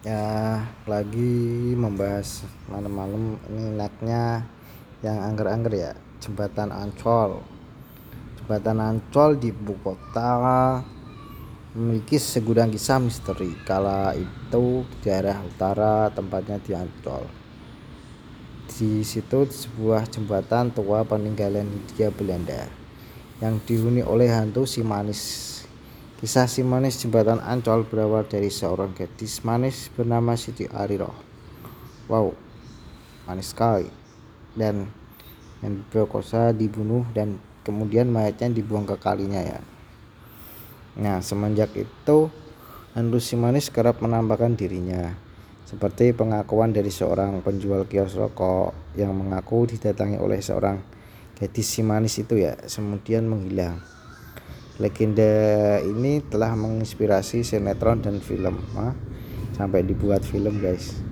ya lagi membahas malam-malam ini enaknya yang angger-angger ya jembatan Ancol. Jembatan Ancol di ibu kota memiliki segudang kisah misteri. Kala itu daerah utara tempatnya di Ancol. Di situ sebuah jembatan tua peninggalan Hindia Belanda yang dihuni oleh hantu si manis Kisah si manis jembatan Ancol berawal dari seorang gadis manis bernama Siti Ariroh. Wow, manis sekali. Dan yang diperkosa dibunuh dan kemudian mayatnya dibuang ke kalinya ya. Nah, semenjak itu hantu si manis kerap menampakkan dirinya. Seperti pengakuan dari seorang penjual kios rokok yang mengaku didatangi oleh seorang gadis si manis itu ya, kemudian menghilang. Legenda ini telah menginspirasi sinetron dan film, ah, sampai dibuat film guys.